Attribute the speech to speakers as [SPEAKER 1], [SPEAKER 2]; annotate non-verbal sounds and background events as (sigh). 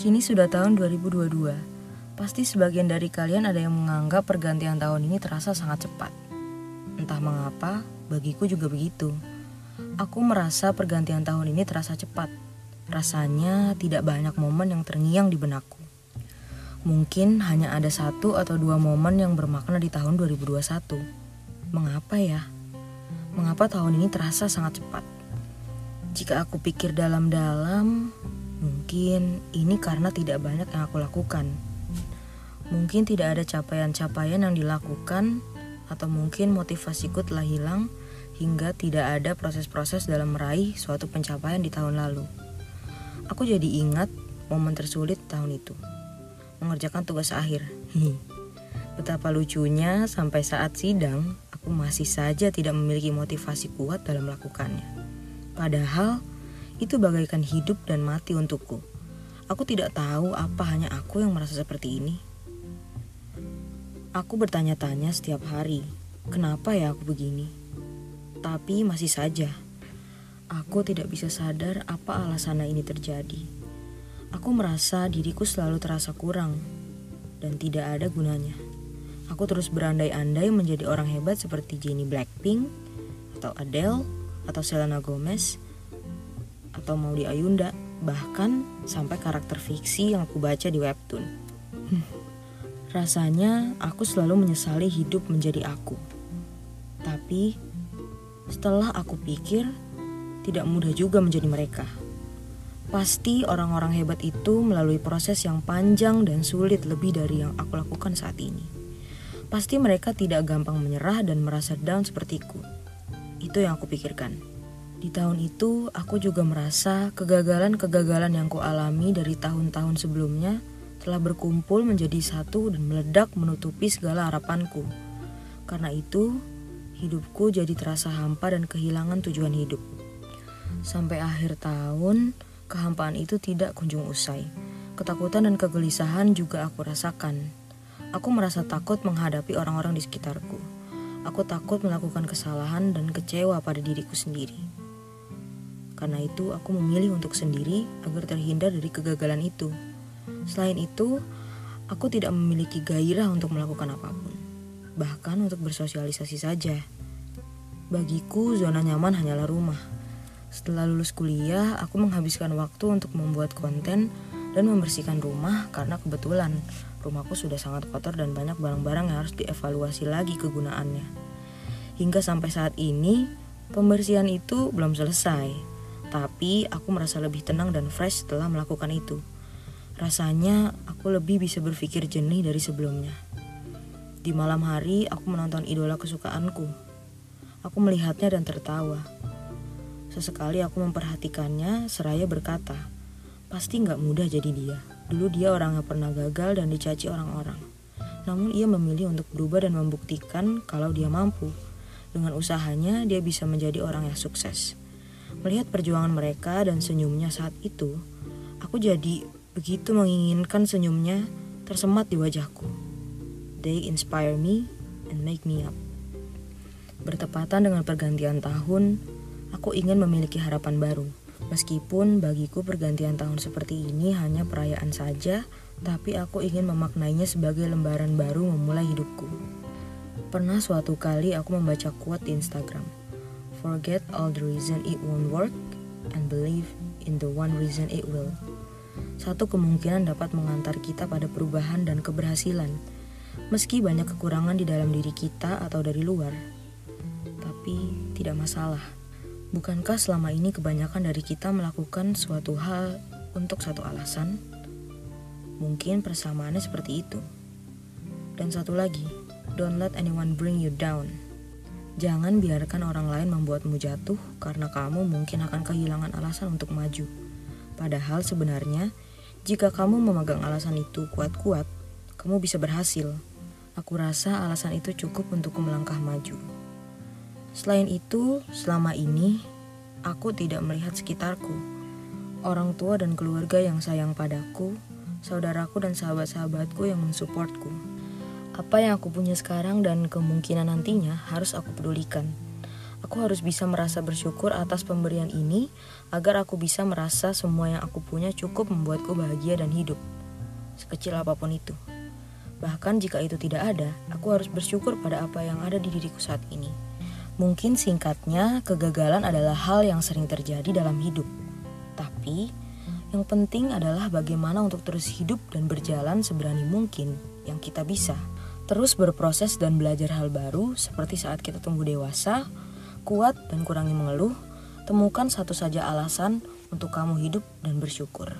[SPEAKER 1] Kini sudah tahun 2022. Pasti sebagian dari kalian ada yang menganggap pergantian tahun ini terasa sangat cepat. Entah mengapa, bagiku juga begitu. Aku merasa pergantian tahun ini terasa cepat. Rasanya tidak banyak momen yang terngiang di benakku. Mungkin hanya ada satu atau dua momen yang bermakna di tahun 2021. Mengapa ya? Mengapa tahun ini terasa sangat cepat? Jika aku pikir dalam-dalam, mungkin ini karena tidak banyak yang aku lakukan. Mungkin tidak ada capaian-capaian yang dilakukan, atau mungkin motivasiku telah hilang hingga tidak ada proses-proses dalam meraih suatu pencapaian di tahun lalu. Aku jadi ingat momen tersulit tahun itu mengerjakan tugas akhir. (laughs) Betapa lucunya sampai saat sidang, aku masih saja tidak memiliki motivasi kuat dalam melakukannya. Padahal, itu bagaikan hidup dan mati untukku. Aku tidak tahu apa hanya aku yang merasa seperti ini. Aku bertanya-tanya setiap hari, kenapa ya aku begini? Tapi masih saja, aku tidak bisa sadar apa alasannya ini terjadi. Aku merasa diriku selalu terasa kurang dan tidak ada gunanya. Aku terus berandai-andai menjadi orang hebat seperti Jennie Blackpink atau Adele atau Selena Gomez atau Maudy Ayunda bahkan sampai karakter fiksi yang aku baca di webtoon. Rasanya aku selalu menyesali hidup menjadi aku. Tapi setelah aku pikir tidak mudah juga menjadi mereka. Pasti orang-orang hebat itu melalui proses yang panjang dan sulit lebih dari yang aku lakukan saat ini. Pasti mereka tidak gampang menyerah dan merasa down sepertiku. Itu yang aku pikirkan. Di tahun itu, aku juga merasa kegagalan-kegagalan yang kualami dari tahun-tahun sebelumnya telah berkumpul menjadi satu dan meledak menutupi segala harapanku. Karena itu, hidupku jadi terasa hampa dan kehilangan tujuan hidup. Sampai akhir tahun, Kehampaan itu tidak kunjung usai. Ketakutan dan kegelisahan juga aku rasakan. Aku merasa takut menghadapi orang-orang di sekitarku. Aku takut melakukan kesalahan dan kecewa pada diriku sendiri. Karena itu, aku memilih untuk sendiri agar terhindar dari kegagalan itu. Selain itu, aku tidak memiliki gairah untuk melakukan apa pun, bahkan untuk bersosialisasi saja. Bagiku, zona nyaman hanyalah rumah. Setelah lulus kuliah, aku menghabiskan waktu untuk membuat konten dan membersihkan rumah karena kebetulan rumahku sudah sangat kotor dan banyak barang-barang yang harus dievaluasi lagi kegunaannya. Hingga sampai saat ini, pembersihan itu belum selesai. Tapi aku merasa lebih tenang dan fresh setelah melakukan itu. Rasanya aku lebih bisa berpikir jernih dari sebelumnya. Di malam hari, aku menonton idola kesukaanku. Aku melihatnya dan tertawa. Sesekali aku memperhatikannya, seraya berkata, pasti nggak mudah jadi dia. Dulu dia orang yang pernah gagal dan dicaci orang-orang. Namun ia memilih untuk berubah dan membuktikan kalau dia mampu. Dengan usahanya, dia bisa menjadi orang yang sukses. Melihat perjuangan mereka dan senyumnya saat itu, aku jadi begitu menginginkan senyumnya tersemat di wajahku. They inspire me and make me up. Bertepatan dengan pergantian tahun, Aku ingin memiliki harapan baru. Meskipun bagiku pergantian tahun seperti ini hanya perayaan saja, tapi aku ingin memaknainya sebagai lembaran baru memulai hidupku. Pernah suatu kali aku membaca quote di Instagram. Forget all the reason it won't work and believe in the one reason it will. Satu kemungkinan dapat mengantar kita pada perubahan dan keberhasilan, meski banyak kekurangan di dalam diri kita atau dari luar. Tapi tidak masalah Bukankah selama ini kebanyakan dari kita melakukan suatu hal untuk satu alasan? Mungkin persamaannya seperti itu. Dan satu lagi, don't let anyone bring you down. Jangan biarkan orang lain membuatmu jatuh karena kamu mungkin akan kehilangan alasan untuk maju. Padahal sebenarnya, jika kamu memegang alasan itu kuat-kuat, kamu bisa berhasil. Aku rasa alasan itu cukup untuk melangkah maju. Selain itu, selama ini aku tidak melihat sekitarku. Orang tua dan keluarga yang sayang padaku, saudaraku dan sahabat-sahabatku yang mensupportku. Apa yang aku punya sekarang dan kemungkinan nantinya harus aku pedulikan. Aku harus bisa merasa bersyukur atas pemberian ini agar aku bisa merasa semua yang aku punya cukup membuatku bahagia dan hidup. Sekecil apa pun itu. Bahkan jika itu tidak ada, aku harus bersyukur pada apa yang ada di diriku saat ini. Mungkin singkatnya, kegagalan adalah hal yang sering terjadi dalam hidup. Tapi, yang penting adalah bagaimana untuk terus hidup dan berjalan seberani mungkin yang kita bisa. Terus berproses dan belajar hal baru seperti saat kita tumbuh dewasa, kuat dan kurangi mengeluh, temukan satu saja alasan untuk kamu hidup dan bersyukur.